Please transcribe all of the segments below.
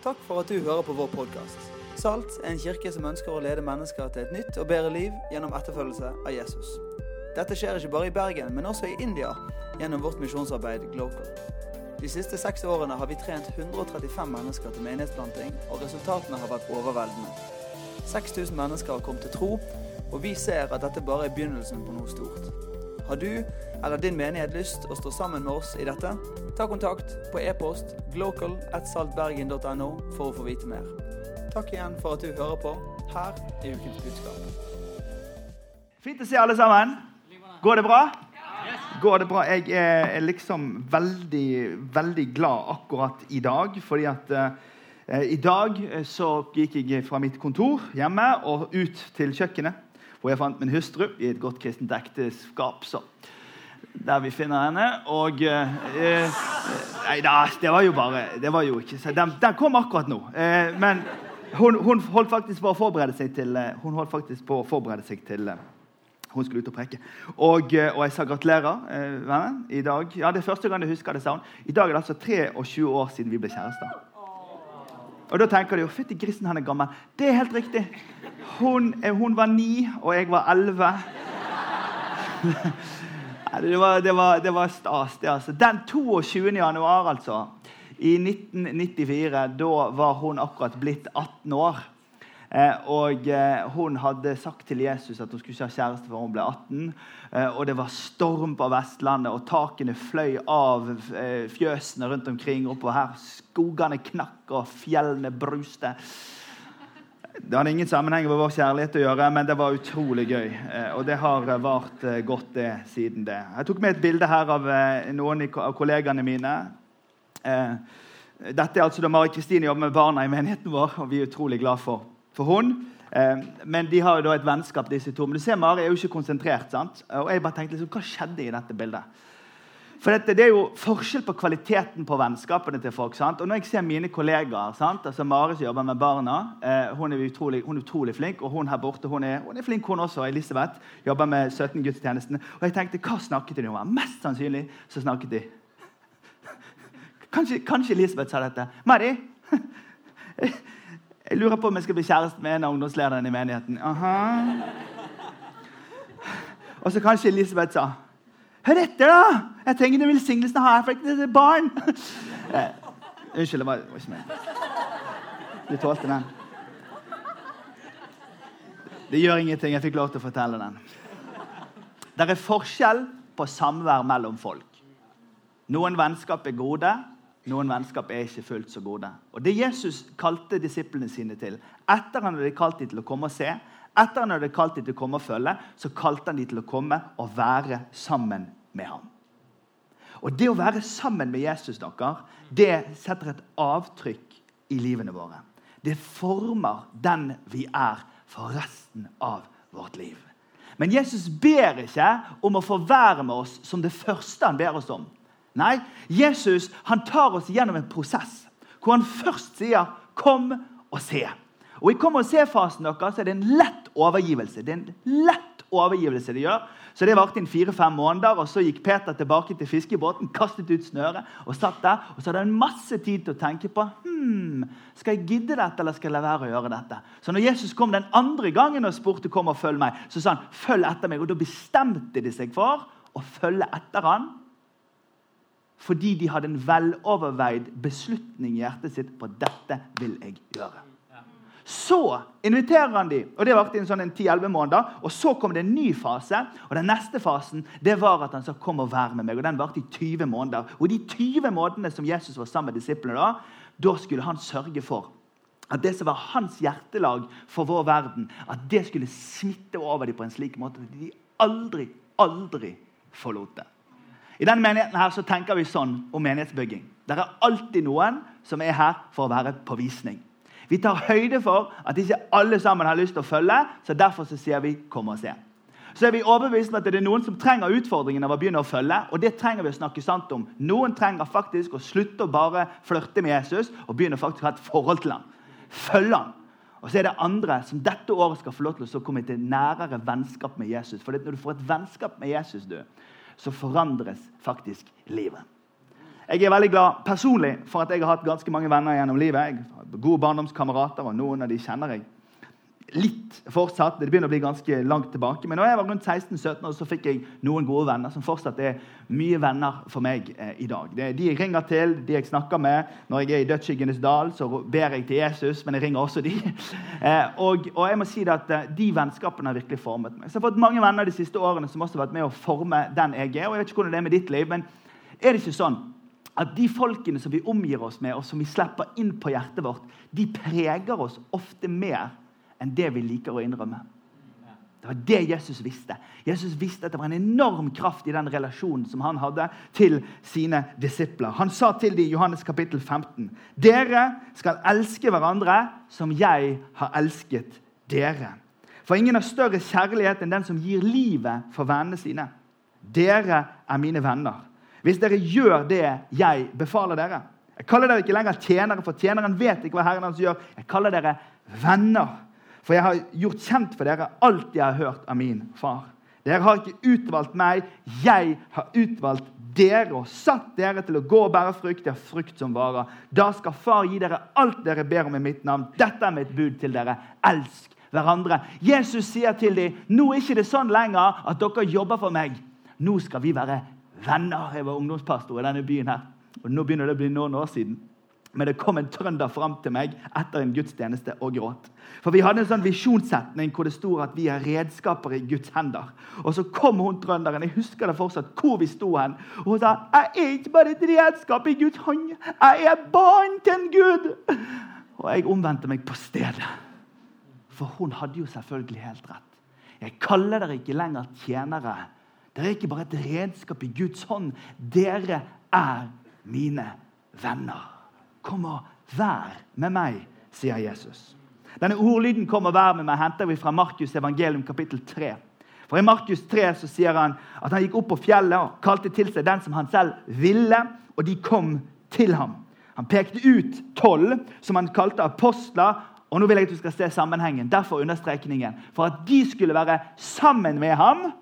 Takk for at du hører på vår podkast. Salt er en kirke som ønsker å lede mennesker til et nytt og bedre liv gjennom etterfølgelse av Jesus. Dette skjer ikke bare i Bergen, men også i India gjennom vårt misjonsarbeid Glocal. De siste seks årene har vi trent 135 mennesker til menighetsplanting, og resultatene har vært overveldende. 6000 mennesker har kommet til tro, og vi ser at dette bare er begynnelsen på noe stort. Har du eller din menighet lyst å stå sammen med oss i dette? Ta kontakt på e-post glocal.saltbergen.no for å få vite mer. Takk igjen for at du hører på. Her er ukens budskap. Fint å se alle sammen. Går det bra? Går det bra? Jeg er liksom veldig, veldig glad akkurat i dag. Fordi at eh, i dag eh, så gikk jeg fra mitt kontor hjemme og ut til kjøkkenet. Hvor jeg fant min hustru i et godt kristent ekteskap. Så der vi finner henne. Og eh, eh, Nei da, det var jo bare det var jo ikke, den, den kom akkurat nå. Eh, men hun, hun, holdt faktisk på å forberede seg til eh, hun holdt faktisk på å forberede seg til eh, hun skulle ut og preke. Og, og jeg sa gratulerer, eh, vennen. I dag, ja, det er første gang jeg husker det, sa hun. I dag er det altså 23 år siden vi ble kjærester. Og da tenker de jo fytti grisen, han er gammel. Det er helt riktig. Hun, hun var ni, og jeg var elleve. Det, var, det, var, det var stas, det. altså. Den 22. januar, altså, i 1994, da var hun akkurat blitt 18 år. Eh, og eh, Hun hadde sagt til Jesus at hun skulle ikke ha kjæreste før hun ble 18. Eh, og Det var storm på Vestlandet, og takene fløy av eh, fjøsene rundt omkring. Oppover her. Skogene knakk, og fjellene bruste. Det hadde ingen sammenheng med vår kjærlighet å gjøre, men det var utrolig gøy. Eh, og det har vart eh, godt det siden det. Jeg tok med et bilde her av noen av kollegaene mine. Dette er altså da Mari Kristine jobber med barna i menigheten vår, og vi er utrolig glad for for hun. Eh, men de har jo da et vennskap, disse to. Men du ser, Mari er jo ikke konsentrert. sant? Og jeg bare tenkte liksom, Hva skjedde i dette bildet? For dette, Det er jo forskjell på kvaliteten på vennskapene til folk. sant? Og når jeg ser mine kollegaer sant? altså Mari som jobber med barna, eh, hun, er utrolig, hun, er utrolig, flink. Og hun her borte hun er, hun er flink, hun også. Elisabeth jobber med 17 gudstjenestene. Og jeg tenkte, hva snakket de om? Mest sannsynlig så snakket de Kanskje, kanskje Elisabeth sa dette. Mari, Jeg lurer på om jeg skal bli kjæreste med en av ungdomslederne i menigheten. Aha. Og så kanskje Elisabeth sa Hør etter, da! Jeg trenger den velsignelsen her, for det er barn. Eh, unnskyld, det var ikke meg. Du tålte den. Det gjør ingenting. Jeg fikk lov til å fortelle den. Det er forskjell på samvær mellom folk. Noen vennskap er gode, noen vennskap er ikke fullt så gode. Og Det Jesus kalte disiplene sine til, etter han hadde kalt dem til å komme og se, etter han hadde kalt dem til å komme og følge, så kalte han dem til å komme og være sammen med ham. Og Det å være sammen med Jesus dere, det setter et avtrykk i livene våre. Det former den vi er for resten av vårt liv. Men Jesus ber ikke om å få være med oss som det første han ber oss om. Nei, Jesus han tar oss gjennom en prosess hvor han først sier 'kom og se'. Og I kom og se-fasen deres er det en lett overgivelse. Det er en lett overgivelse de gjør. Så Det varte inn fire-fem måneder, og så gikk Peter tilbake til fiskebåten, kastet ut snøret og satt der. Og så hadde han masse tid til å tenke på hmm, skal jeg gidde dette eller skal jeg la være å gjøre dette. Så når Jesus kom den andre gangen og spurte kom og følg meg, så sa han følg etter meg. Og Da bestemte de seg for å følge etter han fordi de hadde en veloverveid beslutning i hjertet sitt på dette vil jeg gjøre. Så inviterer han dem, og det varte i sånn 10-11 måneder. og Så kom det en ny fase. og Den neste fasen det var at han sa 'kom og vær med meg'. og Den varte i 20 måneder. Og De 20 månedene som Jesus var sammen med disiplene, da, da skulle han sørge for at det som var hans hjertelag for vår verden, at det skulle smitte over dem på en slik måte at de aldri, aldri forlot det. I denne menigheten her så tenker vi sånn om menighetsbygging. Det er alltid noen som er her for å være på visning. Vi tar høyde for at ikke alle sammen har lyst til å følge, så derfor så sier vi 'kom og se'. Så er vi overbevist om at det er noen som trenger utfordringen av å begynne å følge. og det trenger vi å snakke sant om. Noen trenger faktisk å slutte å bare flørte med Jesus og begynne faktisk å ha et forhold til ham. Følge ham. Og så er det andre som dette året skal få lov til å komme til nærere vennskap med Jesus. For når du får et vennskap med Jesus, du, så forandres faktisk livet. Jeg er veldig glad personlig for at jeg har hatt ganske mange venner gjennom livet. Jeg har gode barndomskamerater, og noen av de kjenner jeg litt fortsatt. Det begynner å bli ganske langt tilbake. Men da jeg var rundt 16-17 år, så fikk jeg noen gode venner som fortsatt er mye venner for meg eh, i dag. Det er de jeg ringer til, de jeg snakker med. Når jeg er i dødsskyggenes dal, så ber jeg til Jesus, men jeg ringer også de. Eh, og, og, jeg må si at eh, De vennskapene har virkelig formet meg. Så jeg har fått mange venner de siste årene som også har vært med å forme den jeg er. og jeg vet ikke hvordan det er med ditt liv, men er det ikke sånn at de folkene som vi omgir oss med, og som vi slipper inn på hjertet vårt, de preger oss ofte mer enn det vi liker å innrømme. Det var det Jesus visste. Jesus visste at det var en enorm kraft i den relasjonen som han hadde til sine disipler. Han sa til dem i Johannes kapittel 15.: Dere skal elske hverandre som jeg har elsket dere. For ingen har større kjærlighet enn den som gir livet for vennene sine. Dere er mine venner hvis dere gjør det jeg befaler dere. Jeg kaller dere ikke lenger tjenere, for tjeneren vet ikke hva Herren hans gjør. Jeg kaller dere venner, for jeg har gjort kjent for dere alt jeg har hørt av min far. Dere har ikke utvalgt meg, jeg har utvalgt dere og satt dere til å gå og bære frukt. Ja, frukt som varer. Da skal Far gi dere alt dere ber om i mitt navn. Dette er mitt bud til dere. Elsk hverandre. Jesus sier til dem nå er ikke det sånn lenger at dere jobber for meg. Nå skal vi være venner. Jeg var ungdomspastor i denne byen her. Og Nå begynner det å bli noen år siden. Men det kom en trønder fram til meg etter en gudstjeneste og gråt. For Vi hadde en sånn visjonssetning hvor det sto at vi er redskaper i Guds hender. Og Så kom hun trønderen, jeg husker det fortsatt, hvor vi sto hen. Og hun sa jeg er ikke bare et redskap i Guds hånd, jeg er barn til en Gud. Og jeg omvendte meg på stedet. For hun hadde jo selvfølgelig helt rett. Jeg kaller dere ikke lenger tjenere dere er ikke bare et redskap i Guds hånd. Dere er mine venner. Kom og vær med meg, sier Jesus. Denne ordlyden 'kom og vær med meg' henter vi fra Markus evangelium kapittel 3. For I Markus 3 så sier han at han gikk opp på fjellet og kalte til seg den som han selv ville, og de kom til ham. Han pekte ut tolv, som han kalte apostler. Og nå vil jeg at du skal se sammenhengen. Derfor understrekningen. For at de skulle være sammen med ham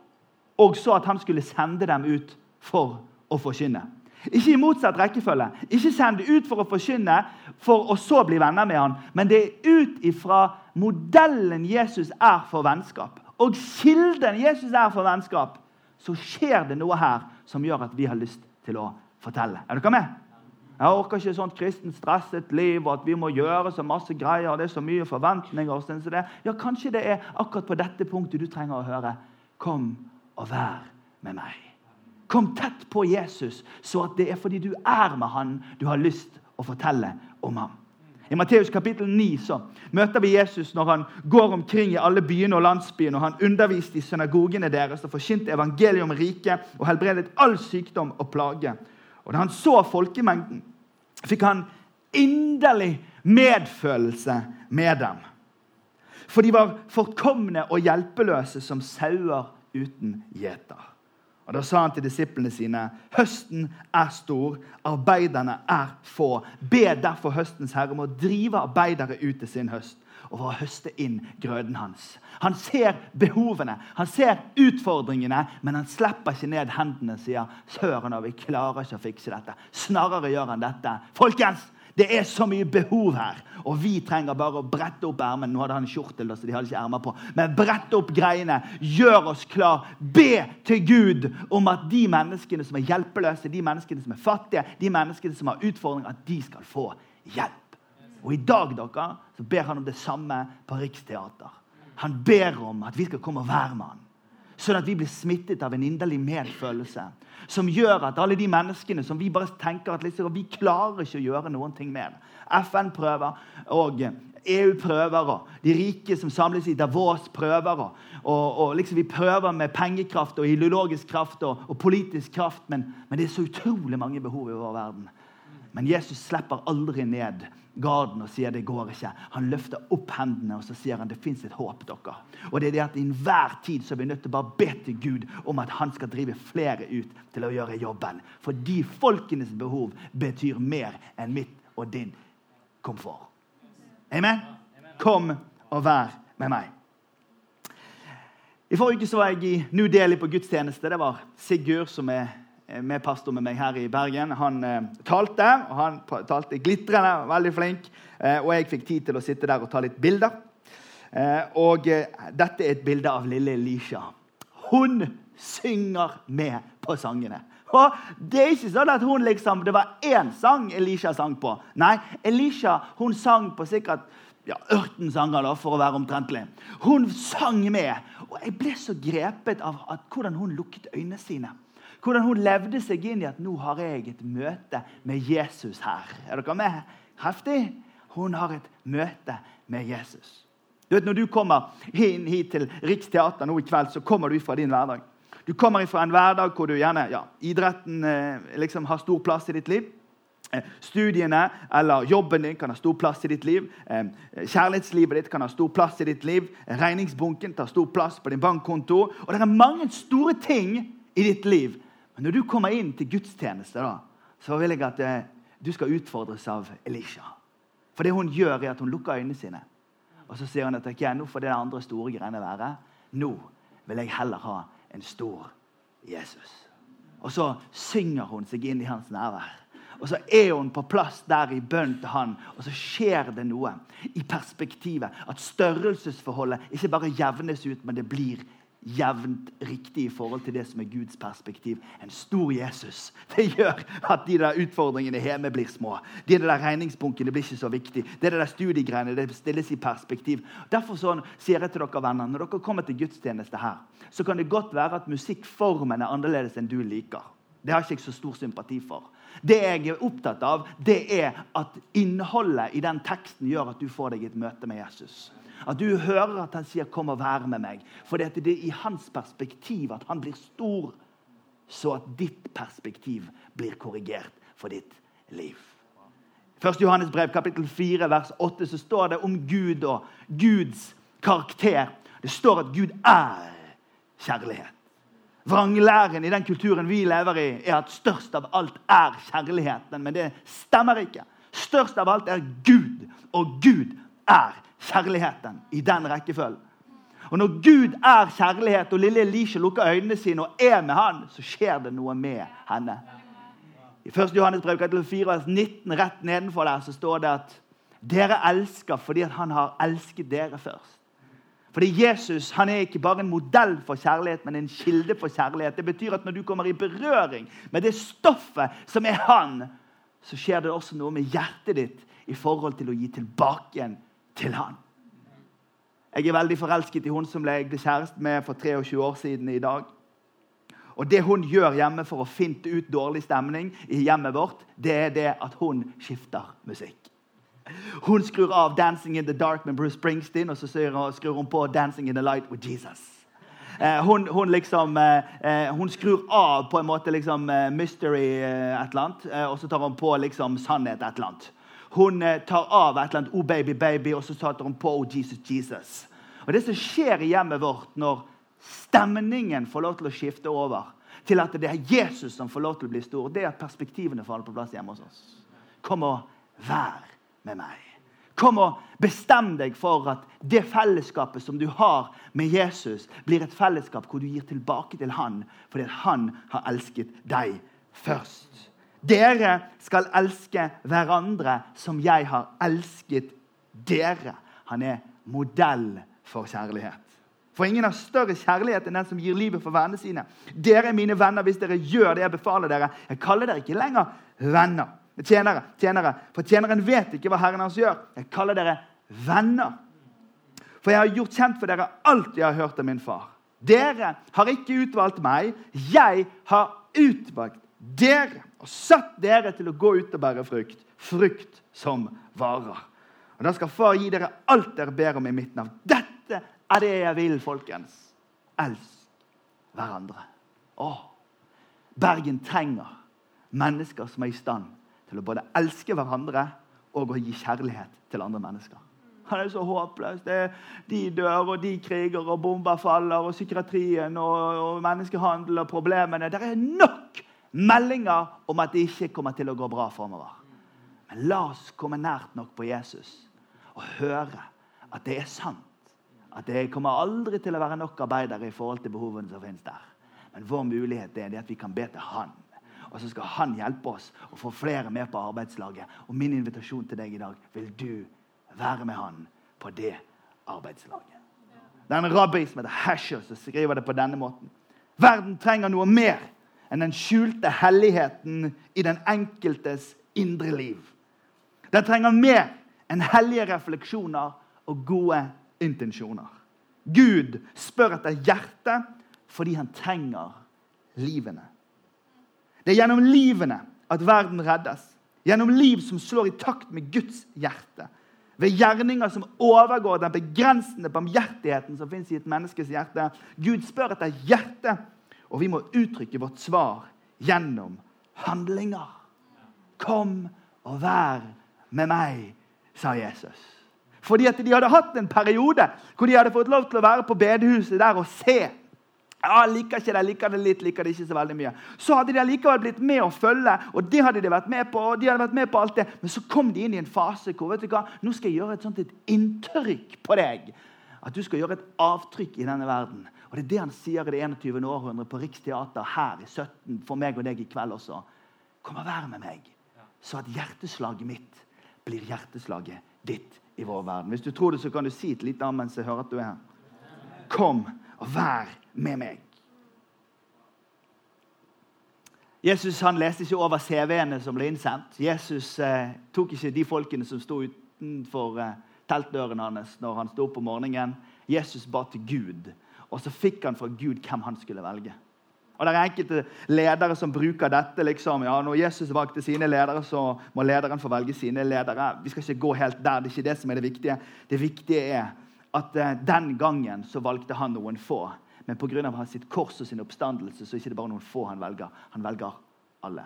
og så at han skulle sende dem ut for å forkynne. Ikke i motsatt rekkefølge. Ikke sende ut for å forkynne, for å så bli venner med han. Men det er ut ifra modellen Jesus er for vennskap, og kilden Jesus er for vennskap, så skjer det noe her som gjør at vi har lyst til å fortelle. Er dere med? Jeg orker ikke sånt kristent stresset liv og at vi må gjøre så masse greier. og det er så mye forventninger. Ja, Kanskje det er akkurat på dette punktet du trenger å høre. Kom og vær med meg. Kom tett på Jesus, så at det er fordi du er med han, du har lyst å fortelle om ham. I Matteus kapittel 9 så møter vi Jesus når han går omkring i alle byene og landsbyene. og Han underviste i synagogene deres og forkynte evangeliet om riket og helbredet all sykdom og plage. Og Da han så folkemengden, fikk han inderlig medfølelse med dem. For de var forkomne og hjelpeløse som sauer uten gjeter. Og Da sa han til disiplene sine.: Høsten er stor, arbeiderne er få. Be derfor høstens herre om å drive arbeidere ut til sin høst og for å høste inn grøden hans. Han ser behovene, han ser utfordringene, men han slipper ikke ned hendene og sier søren, vi klarer ikke å fikse dette. Snarere gjør han dette. Folkens, det er så mye behov her. Og vi trenger bare å brette opp ermene. Nå hadde han kjortel, så de hadde ikke ermer på. Men brette opp greiene. Gjør oss klar. Be til Gud om at de menneskene som er hjelpeløse, de menneskene som er fattige, de menneskene som har utfordringer, at de skal få hjelp. Og i dag dere, så ber han om det samme på Riksteater. Han ber om at vi skal komme og være med han. Sånn at vi blir smittet av en inderlig medfølelse. Som gjør at alle de menneskene som vi bare tenker at liksom, vi klarer ikke å gjøre noen ting med FN prøver, og EU prøver, og de rike som samles i Davos, prøver. Og, og liksom Vi prøver med pengekraft og ideologisk kraft og, og politisk kraft, men, men det er så utrolig mange behov i vår verden. Men Jesus slipper aldri ned garden og sier det går ikke. Han løfter opp hendene og så sier han det fins et håp. dere. Og det er det at I enhver tid så er vi nødt til å bare be til Gud om at han skal drive flere ut til å gjøre jobben. For de folkenes behov betyr mer enn mitt og din komfort. Amen? Kom og vær med meg. I forrige uke så var jeg i New Delhi på gudstjeneste. Det var Sigurd, som er med pastor med meg her i Bergen. Han eh, talte, og han talte glitrende, veldig flink. Eh, og jeg fikk tid til å sitte der og ta litt bilder. Eh, og eh, dette er et bilde av lille Elisha. Hun synger med på sangene. Og Det er ikke sånn at hun liksom, det var én sang Elisha sang på. Nei, Elisha hun sang på sikkert ja, 18 sanger, da, for å være omtrentlig. Hun sang med. Og jeg ble så grepet av at, hvordan hun lukket øynene sine. Hvordan hun levde seg inn i at nå har jeg et møte med Jesus her. Er dere med? Heftig? Hun har et møte med Jesus. Du vet, Når du kommer inn hit til Riksteater nå i kveld, så kommer du fra din hverdag. Du kommer fra en hverdag hvor du gjerne, ja, idretten eh, liksom har stor plass i ditt liv. Eh, studiene eller jobben din kan ha stor plass i ditt liv. Eh, kjærlighetslivet ditt kan ha stor plass i ditt liv. Regningsbunken tar stor plass på din bankkonto. Og det er mange store ting i ditt liv. Men når du kommer inn til gudstjeneste, da, så vil jeg at eh, du skal utfordres av Elisha. For det hun gjør, er at hun lukker øynene sine. Og så sier hun at okay, nå får det andre store greiene være. Nå vil jeg heller ha en stor Jesus. Og så synger hun seg inn i hans nærvær. Og så er hun på plass der i bønn til han, og så skjer det noe i perspektivet. At størrelsesforholdet ikke bare jevnes ut, men det blir jevnt riktig i forhold til det som er Guds perspektiv. En stor Jesus. Det gjør at de der utfordringene hjemme blir små. De der regningsbunkene blir ikke så viktig. Det der studiegreiene det stilles i perspektiv. Derfor sånn, sier jeg til dere venner, Når dere kommer til gudstjeneste her, så kan det godt være at musikkformen er annerledes enn du liker. Det har ikke jeg så stor sympati for. Det jeg er opptatt av, det er at innholdet i den teksten gjør at du får deg et møte med Jesus. At du hører at han sier 'kom og vær med meg'. For det er i hans perspektiv at han blir stor, så at ditt perspektiv blir korrigert for ditt liv. 1. Johannes brev, kapittel 4, vers 8, så står det om Gud og Guds karakter. Det står at Gud er kjærlighet. Vranglæren i den kulturen vi lever i, er at størst av alt er kjærligheten. Men det stemmer ikke. Størst av alt er Gud, og Gud er kjærligheten i den rekkefølgen. Og Når Gud er kjærlighet, og lille Elisha lukker øynene sine og er med han, så skjer det noe med henne. I 1. Johannes brev 4, vers 19, rett nedenfor der, så står det at dere elsker fordi han har elsket dere først. Fordi Jesus han er ikke bare en modell for kjærlighet, men en kilde for kjærlighet. Det betyr at når du kommer i berøring med det stoffet som er han, så skjer det også noe med hjertet ditt i forhold til å gi tilbake igjen til han. Jeg er veldig forelsket i hun som ble kjæreste med for 23 år siden i dag. Og Det hun gjør hjemme for å finte ut dårlig stemning i hjemmet vårt, det er det at hun skifter musikk. Hun skrur av 'Dancing in the Dark' med Bruce Springsteen, og så skrur hun på 'Dancing in the Light with Jesus'. Eh, hun, hun, liksom, eh, eh, hun skrur av på en måte liksom, mystery et eller annet, og så tar hun på liksom, sannhet et eller annet. Hun eh, tar av et eller annet 'Oh, baby, baby', og så tar hun på 'Oh, Jesus, Jesus'. Og Det som skjer i hjemmet vårt når stemningen får lov til å skifte over til at det er Jesus som får lov til å bli stor, det er at perspektivene faller på plass hjemme hos oss. Kom og vær med meg. Kom og bestem deg for at det fellesskapet som du har med Jesus, blir et fellesskap hvor du gir tilbake til han fordi han har elsket deg først. Dere skal elske hverandre som jeg har elsket dere. Han er modell for kjærlighet. For ingen har større kjærlighet enn den som gir livet for vennene sine. Dere er mine venner hvis dere gjør det jeg befaler dere. Jeg kaller dere ikke lenger venner. Tjenere, tjenere. For tjeneren vet ikke hva Herren hans gjør. Jeg kaller dere venner. For jeg har gjort kjent for dere alt jeg har hørt av min far. Dere har ikke utvalgt meg. Jeg har utvalgt dere og satt dere til å gå ut og bære frukt. Frukt som varer. Og Da skal Far gi dere alt dere ber om i mitt navn. Dette er det jeg vil, folkens. Elsk hverandre. Å, Bergen trenger mennesker som er i stand til å både elske hverandre og å gi kjærlighet til andre mennesker. Han er så håpløs. de dør, og de kriger, og bomber faller, og psykiatrien og, og menneskehandel og problemene. Det er nok meldinger om at det ikke kommer til å gå bra framover. Men la oss komme nært nok på Jesus og høre at det er sant. At det kommer aldri til å være nok arbeidere i forhold til behovene som finnes der. Men vår mulighet er at vi kan be til Han Og så skal han hjelpe oss å få flere med på arbeidslaget. Og min invitasjon til deg i dag vil du være med han på det arbeidslaget. Det er en rabbi som heter Hasher, som skriver det på denne måten. Verden trenger noe mer enn den skjulte helligheten i den enkeltes indre liv. Den trenger mer enn hellige refleksjoner og gode intensjoner. Gud spør etter hjertet fordi han trenger livene. Det er gjennom livene at verden reddes. Gjennom liv som slår i takt med Guds hjerte ved gjerninger som overgår den begrensende barmhjertigheten som fins i et menneskes hjerte. Gud spør etter hjertet, og vi må uttrykke vårt svar gjennom handlinger. Kom og vær med meg, sa Jesus. Fordi at de hadde hatt en periode hvor de hadde fått lov til å være på bedehuset der og se ja, liker ikke det, liker det litt, liker det ikke så veldig mye. Så hadde de allikevel blitt med å følge, og det hadde de vært med på. og de hadde vært med på alt det, Men så kom de inn i en fase hvor vet du hva, nå skal jeg gjøre et sånt et inntrykk på deg. At du skal gjøre et avtrykk i denne verden. Og Det er det han sier i det 21. århundre på Riksteater her i 17 for meg og deg i kveld også. Kom og vær med meg, så at hjerteslaget mitt blir hjerteslaget ditt i vår verden. Hvis du tror det, så kan du si et lite amen, så jeg hører at du er her. Kom og vær med meg. Jesus han leste ikke over CV-ene som ble innsendt. Jesus eh, tok ikke de folkene som sto utenfor eh, teltdøren hans når han sto opp om morgenen. Jesus ba til Gud, og så fikk han fra Gud hvem han skulle velge. Og Det er enkelte ledere som bruker dette. liksom, ja, Når Jesus valgte sine ledere, så må lederen få velge sine ledere. Vi skal ikke gå helt der. Det er ikke det som er det viktige. Det viktige er at eh, den gangen så valgte han noen få. Men pga. sitt kors og sin oppstandelse så er det ikke bare noen få han velger. Han velger alle.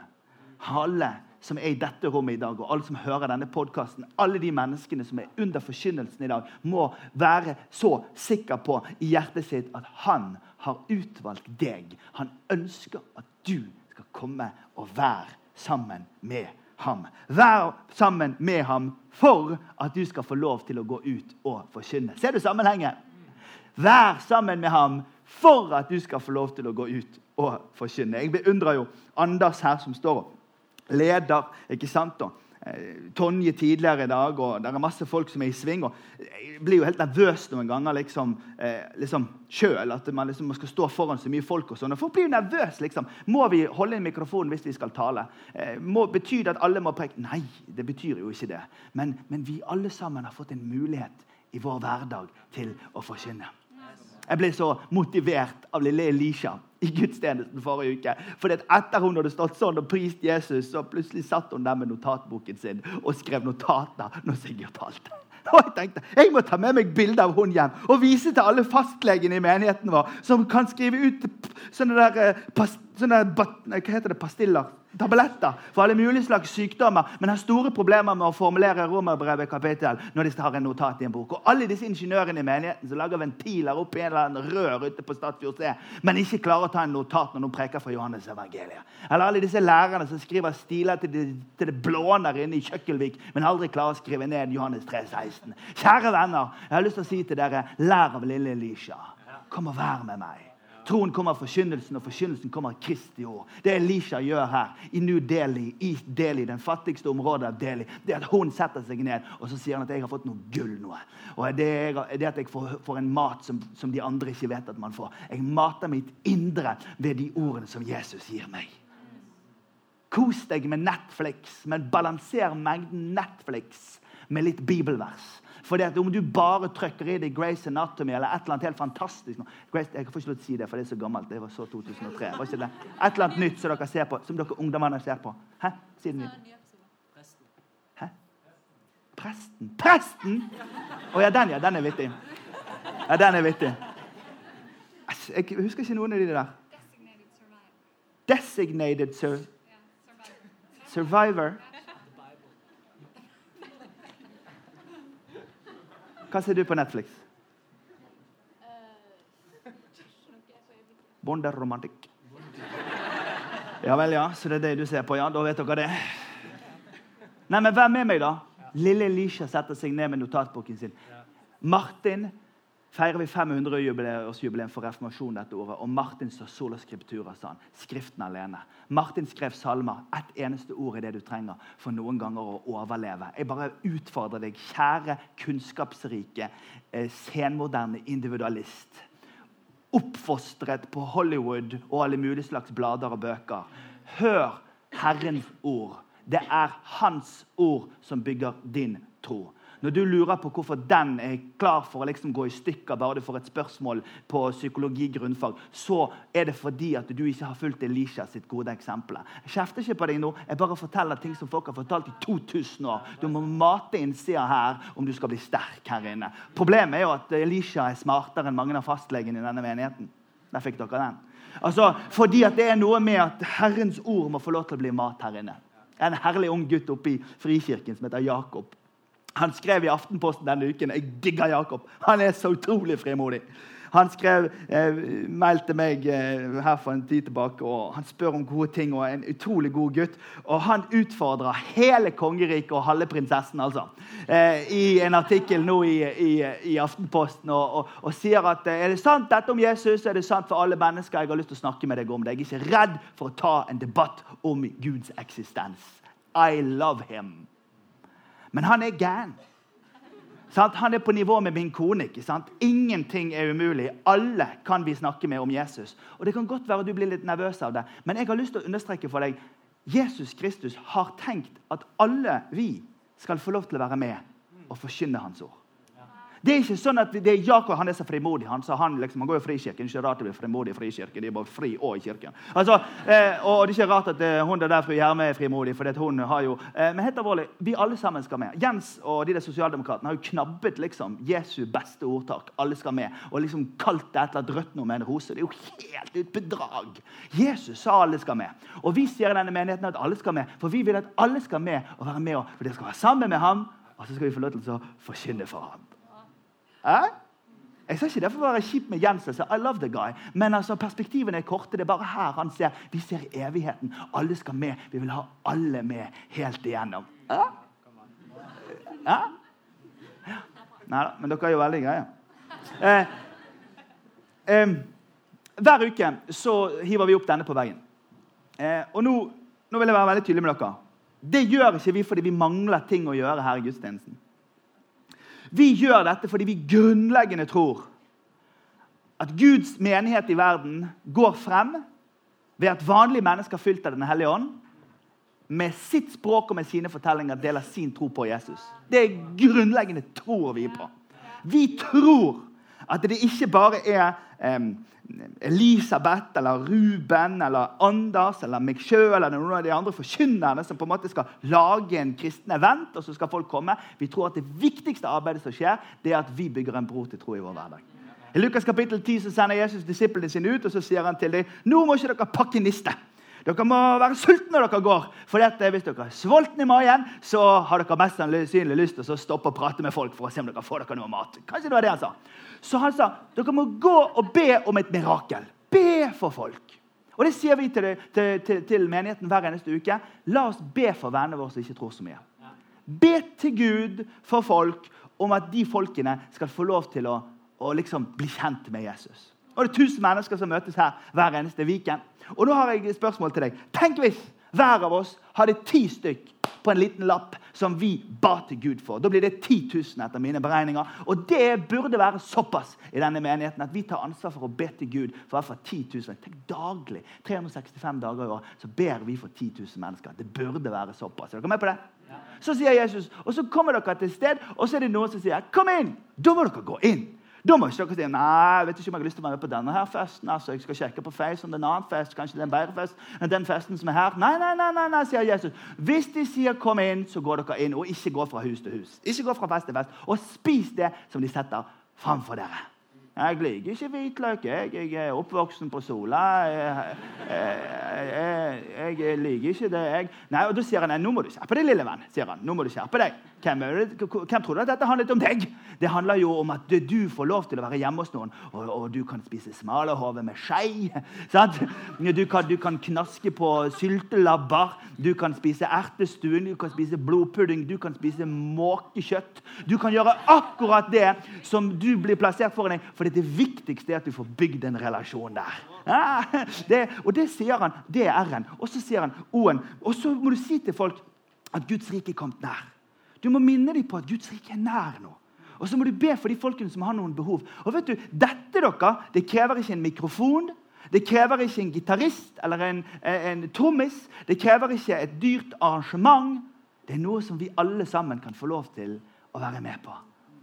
Alle som er i dette rommet i dag, og alle som hører denne podkasten, alle de menneskene som er under forkynnelsen i dag, må være så sikker på i hjertet sitt at han har utvalgt deg. Han ønsker at du skal komme og være sammen med ham. Vær sammen med ham for at du skal få lov til å gå ut og forkynne. Ser du sammenhengen? Vær sammen med ham for at du skal få lov til å gå ut og forkynne. Jeg beundrer jo Anders her, som står og leder. ikke sant da? Eh, Tonje tidligere i dag, og det er masse folk som er i sving. og Jeg blir jo helt nervøs noen ganger liksom, eh, liksom sjøl. At man liksom skal stå foran så mye folk. og sånn. Folk blir jo nervøse. liksom. Må vi holde inn mikrofonen hvis vi skal tale? Eh, må, betyr det at alle må preke? Nei, det betyr jo ikke det. Men, men vi alle sammen har fått en mulighet i vår hverdag til å forkynne. Jeg ble så motivert av lille Elisha i gudstjenesten forrige uke. For etter hun hadde stått sånn og prist Jesus, så plutselig satt hun der med notatboken sin og skrev notater når Sigurd talte. Og jeg tenkte jeg må ta med meg bilde av hun hjem og vise til alle fastlegene i menigheten vår som kan skrive ut sånne der, eh, sånne, hva heter det, pastiller tabletter for alle mulige slags sykdommer, men har store problemer med å formulere romerbrevet kapittel når de har en notat i en bok. Og alle disse ingeniørene i menigheten som lager ventiler opp i en eller annen rør ute på Stadfjord C, men ikke klarer å ta en notat når noen preker fra Johannes evangeliet. Eller alle disse lærerne som skriver stiler til det, til det blåner inne i Kjøkkelvik, men aldri klarer å skrive ned Johannes 3, 16. Kjære venner, jeg har lyst til å si til dere, lær av lille Elisha. Kom og vær med meg. Troen kommer av forkynnelsen, og forkynnelsen kommer av Kristi ord. Det Elisha gjør her, i New Delhi, i Delhi, den fattigste området av Delhi, det er at hun setter seg ned og så sier han at jeg har fått noe gull. noe. Og Det er, det at jeg får, får en mat som, som, de andre ikke vet at man får. Jeg mater mitt indre ved de ordene som Jesus gir meg. Kos deg med Netflix, men balanser mengden Netflix med litt bibelvers. Fordi at Om du bare trykker i deg Grace Anatomy eller et eller annet helt fantastisk Grace, Jeg får ikke lov til å si det, for det er så gammelt. Det var så 2003. Var ikke det? Et eller annet nytt som dere ser på, som dere ungdommene ser på. Hæ? Si det nytt. Hæ? Presten. Presten! Å oh, ja, den, ja. Den er vittig. Ja, den er vittig. Jeg husker ikke noen av de der. Designated survivor. survivor. Hva ser du på Netflix? Bonderomantikk. Ja vel, ja. Så det er det du ser på? Ja, da vet dere det. Nei, men vær med meg, da. Lille Elisha setter seg ned med notatboken sin. Martin feirer vi 500-årsjubileum for reformasjonen dette året. Og Martin sa sola scriptura, sa han. Skriften alene. Martin skrev salmer. Ett eneste ord er det du trenger for noen ganger å overleve. Jeg bare utfordrer deg, kjære kunnskapsrike, eh, senmoderne individualist. Oppfostret på Hollywood og alle mulige slags blader og bøker. Hør Herrens ord. Det er Hans ord som bygger din tro. Når du lurer på hvorfor den er klar for å liksom gå i stykker bare du får et spørsmål på psykologi grunnfag, så er det fordi at du ikke har fulgt Elisha sitt gode eksempel. Jeg kjefter ikke på deg nå. Jeg bare forteller ting som folk har fortalt i 2000 år. Du må mate innsida her om du skal bli sterk her inne. Problemet er jo at Elisha er smartere enn mange av fastlegene i denne menigheten. Der fikk dere den. Altså, fordi at det er noe med at Herrens ord må få lov til å bli mat her inne. En herlig ung gutt oppe i Frikirken som heter Jakob. Han skrev i Aftenposten denne uken Jeg digger Jakob. Han er så utrolig frimodig. Han skrev eh, mail meg eh, her for en tid tilbake, og han spør om gode ting. og er En utrolig god gutt. Og han utfordrer hele kongeriket og halve prinsessen altså, eh, i en artikkel nå i, i, i Aftenposten og, og, og, sier at eh, er det sant dette om Jesus, er det sant for alle mennesker. Jeg har lyst til å snakke med deg om det. Jeg er ikke redd for å ta en debatt om Guds eksistens. I love him. Men han er gæren. Han er på nivå med min kone. ikke sant? Ingenting er umulig. Alle kan vi snakke med om Jesus. Og Det kan godt være du blir litt nervøs av det, men jeg har lyst til å understreke for deg Jesus Kristus har tenkt at alle vi skal få lov til å være med og forkynne Hans ord. Det er ikke sånn at det er Jakob han er så frimodig. Han, så han, liksom, han går i frikirken. Det ikke rart det blir frimodig i frikirken. De er bare fri og i kirken. Altså, eh, og det er ikke rart at eh, hun der, fru Gjerme er frimodig. for hun har jo, eh, Men helt alvorlig, vi alle sammen skal med. Jens og de der sosialdemokratene har jo knabbet liksom, Jesu beste ordtak. Alle skal med. Og liksom kalt det et eller annet rødt noe med en rose. Det er jo helt et bedrag. Jesus sa alle skal med. Og vi sier i denne menigheten at alle skal med. For vi vil at alle skal med og være med, for de skal være sammen med ham. Og så skal vi få lov til å forkynne for ham. Eh? Jeg sa ikke det for å være kjip med Jens. I love the guy. Men altså, perspektivene er korte. Det er bare her han ser. Vi ser evigheten. Alle skal med. Vi vil ha alle med helt igjennom. Eh? Ja? Nei da, men dere er jo veldig greie. Eh, eh, hver uke så hiver vi opp denne på veggen. Eh, og nå, nå, vil jeg være veldig tydelig med dere. Det gjør ikke vi fordi vi mangler ting å gjøre her i gudstjenesten. Vi gjør dette fordi vi grunnleggende tror at Guds menighet i verden går frem ved at vanlige mennesker fylt av Den hellige ånd med sitt språk og med sine fortellinger deler sin tro på Jesus. Det er grunnleggende tror vi på. Vi tror at det ikke bare er um, Elisabeth eller Ruben eller Anders eller meg sjøl eller noen av de andre forkynnerne som på en måte skal lage en kristen event, og så skal folk komme. Vi tror at det viktigste arbeidet som skjer, det er at vi bygger en bro til tro i vår hverdag. I Lukas kapittel 10 så sender Jesus disiplene sine ut og så sier han til dem nå må ikke dere pakke niste. Dere må være sultne når dere går. For dette, hvis dere er sultne i magen, så har dere mest sannsynlig lyst til å stoppe og prate med folk for å se om dere får dere noe mat. Kanskje det var det han sa. Så han sa dere må gå og be om et mirakel. Be for folk. Og Det sier vi til, til, til, til menigheten hver eneste uke. La oss be for vennene våre som ikke tror så mye. Be til Gud for folk om at de folkene skal få lov til å, å liksom bli kjent med Jesus. Og Det er 1000 mennesker som møtes her hver eneste weekend. Og nå har jeg et spørsmål til deg. Tenk hvis hver av oss hadde ti stykk på en liten lapp som vi ba til Gud for. Da blir det 10 000 etter mine beregninger. Og det burde være såpass i denne menigheten at vi tar ansvar for å be til Gud for hvert fall 10 000. Tenk daglig. 365 dager i år så ber vi for 10 000 mennesker. Det burde være såpass. Er dere med på det? Så sier Jesus, og så kommer dere til et sted, og så er det noen som sier 'Kom inn!' Da må dere gå inn. Da må ikke dere si nei, jeg vet ikke om jeg har lyst til å være med på denne her festen. altså, Jeg skal sjekke på Face om det er en annen fest. Kanskje det er en bedre fest enn den festen som er her. Nei, nei, nei, nei, nei, sier Jesus. Hvis de sier 'kom inn', så går dere inn. Og ikke gå fra hus til hus. Ikke gå fra fest til fest. Og spis det som de setter framfor dere. Jeg liker ikke hvitløk. Jeg, jeg er oppvoksen på Sola. Jeg, jeg, jeg, liker ikke det. Jeg. Nei, og Da sier han nå må du skjerpe deg, lille venn. sier han. Nå må du skjerpe deg. Hvem? Hvem tror du at dette handlet om deg? Det handler jo om at du får lov til å være hjemme hos noen, og, og du kan spise smalahove med skei. Du kan, du kan knaske på syltelabber, du kan spise ertestuen, du kan spise blodpudding, du kan spise måkekjøtt. Du kan gjøre akkurat det som du blir plassert foran deg, for det viktigste er at du får bygd en relasjon der. Ja, det, og det sier han. Det er R-en. Og så sier han O-en. Og så må du si til folk at Guds rike er kommet nær. Du må minne dem på at Guds rike er nær nå. Og så må du be for de folkene som har noen behov. Og vet du, Dette dere, det krever ikke en mikrofon. Det krever ikke en gitarist eller en, en trommis. Det krever ikke et dyrt arrangement. Det er noe som vi alle sammen kan få lov til å være med på.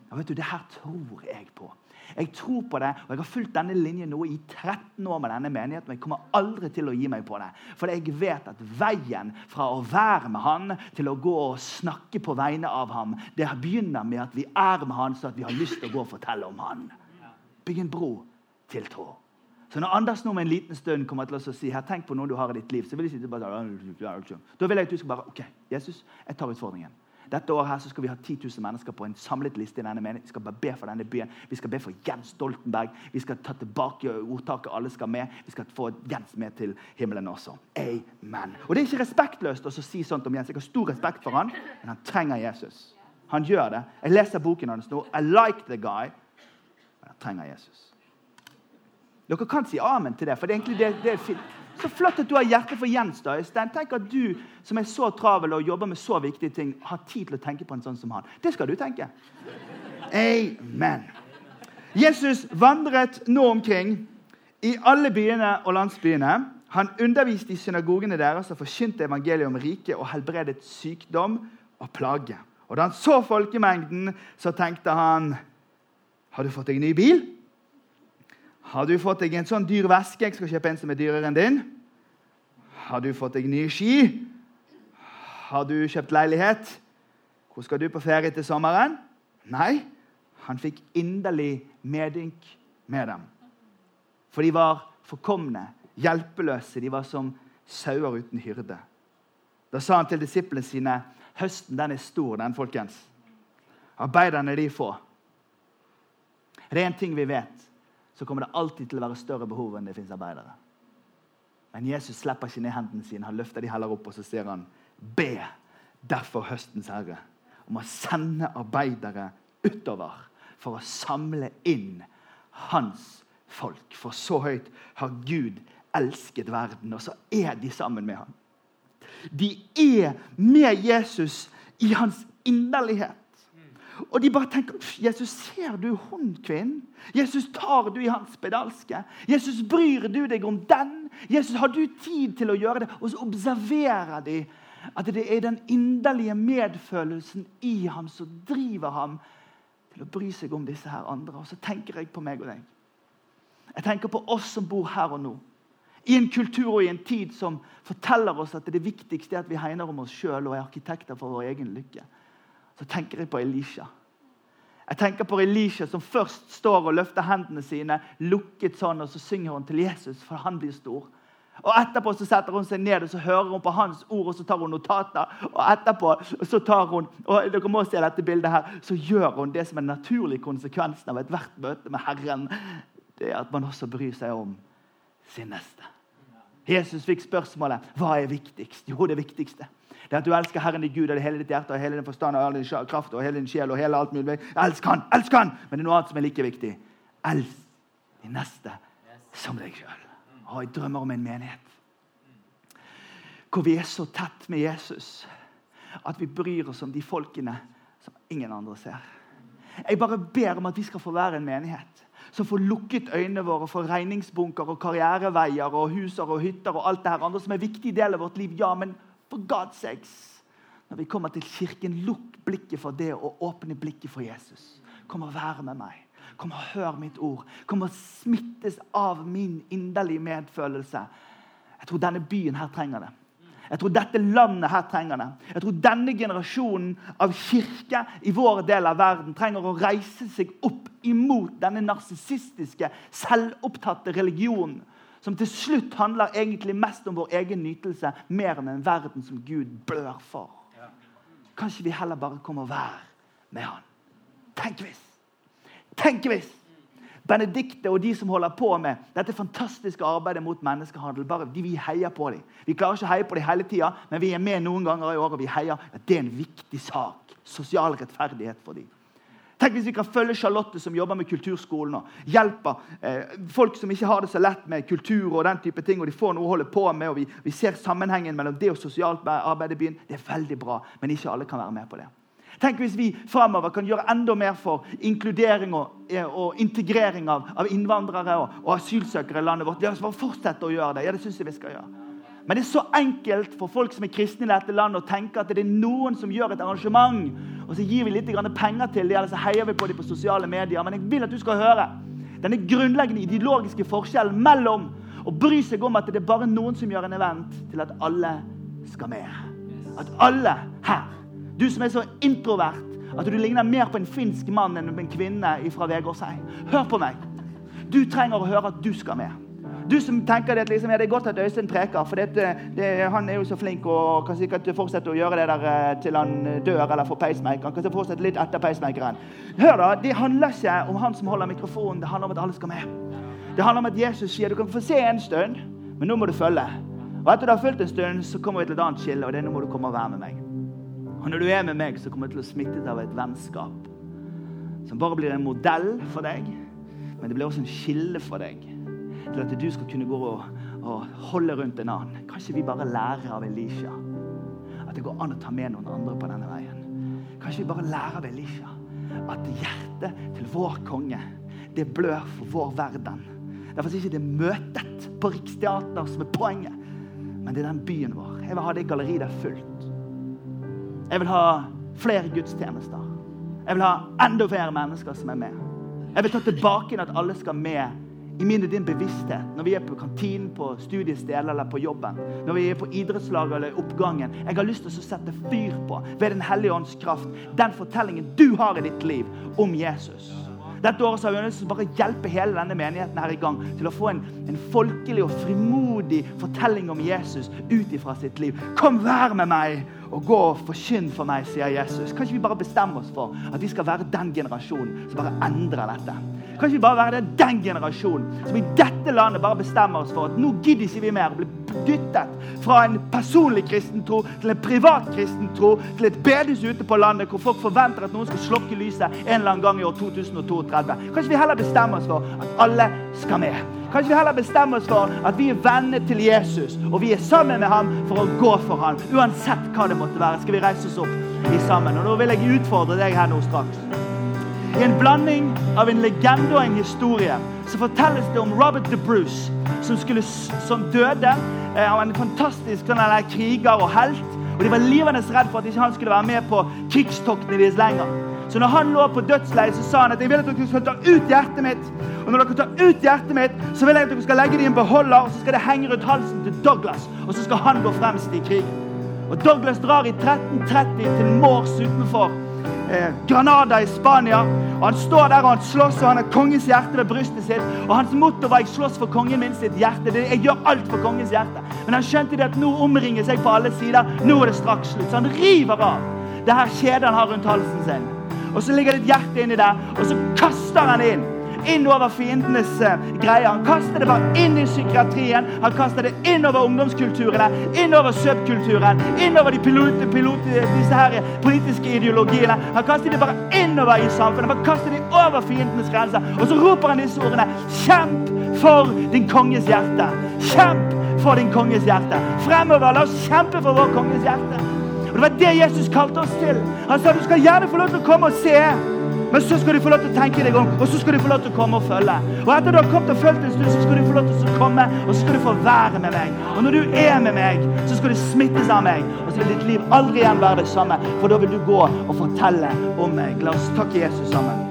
Og vet du, Det her tror jeg på. Jeg tror på det, og jeg har fulgt denne linjen nå i 13 år med denne menigheten. og Jeg kommer aldri til å gi meg på det. For jeg vet at veien fra å være med han til å gå og snakke på vegne av ham, det begynner med at vi er med han, så at vi har lyst til å gå og fortelle om han. Bygg en bro til tro. Så når Anders nå med en liten stund kommer til å si her, tenk på noe du har i ditt liv, så vil jeg si bare, da vil jeg at du skal bare OK, Jesus, jeg tar utfordringen. Dette året her så skal vi ha 10 000 mennesker på en samlet liste. i denne menigheten. Vi skal bare be for denne byen. Vi skal be for Jens Stoltenberg. Vi skal ta tilbake ordtaket 'alle skal med'. Vi skal få Jens med til himmelen også. Amen. Og Det er ikke respektløst å si sånt om Jens. Jeg har stor respekt for han, men han trenger Jesus. Han gjør det. Jeg leser boken hans nå. I like the guy. Men han trenger Jesus. Dere kan si amen til det, for det er egentlig det, det er fint. Så flott at du har hjerte for Jens. da, Øystein. Tenk at du som er så travel og jobber med så viktige ting, har tid til å tenke på en sånn som han. Det skal du tenke. Amen. Jesus vandret nå omkring i alle byene og landsbyene. Han underviste i synagogene deres og forkynte evangeliet om riket og helbredet sykdom og plage. Og Da han så folkemengden, så tenkte han Har du fått deg ny bil? Har du fått deg en sånn dyr veske? Jeg skal kjøpe en som er dyrere enn din. Har du fått deg nye ski? Har du kjøpt leilighet? Hvor skal du på ferie til sommeren? Nei, han fikk inderlig medynk med dem. For de var forkomne, hjelpeløse. De var som sauer uten hyrde. Da sa han til disiplene sine høsten den er stor, den, folkens. Arbeiderne de få. Det er en ting vi vet så kommer det alltid til å være større behov enn det fins arbeidere. Men Jesus slipper ikke ned hendene sine. Han løfter de heller opp og så sier han, be derfor høstens herre om å sende arbeidere utover for å samle inn hans folk. For så høyt har Gud elsket verden, og så er de sammen med ham. De er med Jesus i hans inderlighet. Og de bare tenker Jesus, ser du hun kvinnen? Jesus, tar du i hans spedalske? Jesus, bryr du deg om den? Jesus, har du tid til å gjøre det? Og så observerer de at det er den inderlige medfølelsen i ham som driver ham til å bry seg om disse her andre. Og så tenker jeg på meg og deg. Jeg tenker på oss som bor her og nå. I en kultur og i en tid som forteller oss at det viktigste er at vi hegner om oss sjøl og er arkitekter for vår egen lykke så tenker jeg på Elisha. Jeg tenker på Elisha som først står og løfter hendene sine lukket sånn, og så synger hun til Jesus, for han blir stor. Og Etterpå så setter hun seg ned og så hører hun på hans ord og så tar hun notater. Og etterpå så tar hun, og dere må se dette bildet her, så gjør hun det som er den naturlige konsekvensen av ethvert møte med Herren. Det er at man også bryr seg om sin neste. Jesus fikk spørsmålet hva er viktigst. Jo, det viktigste det er at du elsker Herren din Gud av hele ditt hjerte og hele din forstand og all din kraft og hele din sjel. og hele alt mulig. Elsk Han! Elsk Han! Men det er noe annet som er like viktig. Elsk din neste som deg sjøl. Jeg drømmer om en menighet hvor vi er så tett med Jesus at vi bryr oss om de folkene som ingen andre ser. Jeg bare ber om at vi skal få være en menighet som får lukket øynene våre for regningsbunker og karriereveier og huser og hytter og alt det her andre som er en viktig del av vårt liv. Ja, men For God's sakes. Når vi kommer til kirken, lukk blikket for det og åpne blikket for Jesus. Kom og være med meg. Kom og hør mitt ord. Kom og smittes av min inderlige medfølelse. Jeg tror denne byen her trenger det. Jeg tror dette landet her trenger det. Jeg tror denne generasjonen av kirke i vår del av verden trenger å reise seg opp imot denne narsissistiske, selvopptatte religionen som til slutt handler egentlig mest om vår egen nytelse, mer enn en verden som Gud blør for. Kanskje vi heller bare kommer og være med han? Tenk hvis! Tenk hvis! Benedikte og de som holder på med dette fantastiske arbeidet mot menneskehandel. bare de Vi heier på dem. Vi klarer ikke å heie på dem hele tida, men vi er med noen ganger i år, og vi heier. at Det er en viktig sak. Sosial rettferdighet for dem. Tenk hvis vi kan følge Charlotte, som jobber med kulturskolen og hjelper eh, folk som ikke har det så lett med kultur og den type ting, og de får noe å holde på med, og vi, vi ser sammenhengen mellom det og sosialt arbeid i byen. Det er veldig bra, men ikke alle kan være med på det. Tenk hvis vi framover kan gjøre enda mer for inkludering og, eh, og integrering av, av innvandrere og, og, asylsøkere i landet vårt. La oss bare fortsette å gjøre det. Ja, det synes jeg vi skal gjøre. Men det er så enkelt for folk som er kristne i dette landet, å tenke at det er noen som gjør et arrangement, og så gir vi litt penger til dem, eller så heier vi på dem på sosiale medier. Men jeg vil at du skal høre denne grunnleggende ideologiske forskjellen mellom å bry seg om at det er bare noen som gjør en event, til at alle skal med. At alle her du som er så introvert at du ligner mer på en finsk mann enn en kvinne fra Vegårshei. Hør på meg. Du trenger å høre at du skal med. Du som tenker at liksom, ja, det er godt at Øystein preker, for det, det, han er jo så flink og kan sikkert fortsette å gjøre det der eh, til han dør eller får pacemaker. Han kan fortsette litt etter pacemakeren. Hør da, Det handler ikke om han som holder mikrofonen, det handler om at alle skal med. Det handler om at Jesus sier du kan få se en stund, men nå må du følge. Og etter du har fulgt en stund, så kommer vi til et annet skille, og det er nå må du komme og være med meg. Og når du er med meg, så kommer jeg til å smitte av et vennskap som bare blir en modell for deg, men det blir også en kilde for deg til at du skal kunne gå og, og holde rundt en annen. Kanskje vi bare lærer av Elisha at det går an å ta med noen andre på denne veien? Kanskje vi bare lærer av Elisha at hjertet til vår konge, det blør for vår verden? Derfor er ikke det møtet på Riksteater som er poenget, men det er den byen vår. Jeg vil ha det galleriet der fullt. Jeg vil ha flere gudstjenester. Jeg vil ha enda flere mennesker som er med. Jeg vil ta tilbake at alle skal med i min og din bevissthet. Når vi er på kantinen, på studiestedet eller på jobben. Når vi er på idrettslaget eller oppgangen. Jeg har lyst til å sette fyr på, ved Den hellige ånds kraft, den fortellingen du har i ditt liv om Jesus. Dette året har vi lyst til å bare hjelpe hele denne menigheten her i gang til å få en, en folkelig og frimodig fortelling om Jesus ut ifra sitt liv. Kom, vær med meg og gå og forkynn for meg, sier Jesus. Kan ikke vi bare bestemme oss for at vi skal være den generasjonen som bare endrer dette? Kan ikke vi bare være den generasjonen som i dette landet bare bestemmer oss for at nå gidder ikke vi mer å bli dyttet fra en personlig kristen tro til en privat kristen tro til et bedehus ute på landet hvor folk forventer at noen skal slokke lyset en eller annen gang i år 2032. Kanskje vi heller bestemmer oss for at alle skal med? Kanskje vi heller bestemmer oss for at vi er venner til Jesus, og vi er sammen med ham for å gå for ham. Uansett hva det måtte være, skal vi reise oss opp i sammen. Og Nå vil jeg utfordre deg her nå straks. I en blanding av en legende og en historie så fortelles det om Robert de Bruce, som, skulle, som døde. av han var en fantastisk sånn, kriger og helt. Og De var livende redd for at ikke han skulle være med på krigstoktene deres lenger. Så når han lå på dødsleiet, så sa han at jeg vil at dere skal ta ut hjertet mitt. Og når dere tar ut hjertet mitt, så vil jeg at dere skal legge det i en beholder, og så skal det henge rundt halsen til Douglas. Og så skal han gå fremst i krigen. Og Douglas drar i 1330 til Mors utenfor Granada i Spania. Og Han står der og han slåss, og han har kongens hjerte ved brystet sitt. Og hans motto var 'Jeg slåss for kongen min sitt hjerte'. Det, jeg gjør alt for kongens hjerte. Men han skjønte det at nå omringes jeg på alle sider. Nå er det straks slutt. Så han river av det her kjedet han har rundt halsen sin. Og så ligger det et hjerte inni der, og så kaster han inn inn over fiendenes uh, greier. Han kaster det bare inn i psykiatrien, han kaster det inn over ungdomskulturene, inn over subkulturen, inn over de pilot, pilot, disse her politiske ideologiene. Han kaster det bare innover i samfunnet. Han kaster det over fiendenes grenser. Og så roper han disse ordene. Kjemp for din konges hjerte. Kjemp for din konges hjerte. Fremover, la oss kjempe for vår konges hjerte. Og Det var det Jesus kalte oss til. Han sa du skal gjerne få lov til å komme og se. Men så skal du få lov til å tenke deg om, og så skal du få lov til å komme og følge. Og etter du har kommet og følt en stund, så skal du få lov til å komme, og så skal du få være med meg. Og når du er med meg, så skal du smittes av meg. Og så vil ditt liv aldri igjen være det samme, for da vil du gå og fortelle om meg. La oss takke Jesus sammen.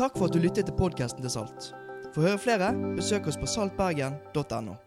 Takk for at du lyttet til podkasten til Salt. For å høre flere, besøk oss på saltbergen.no.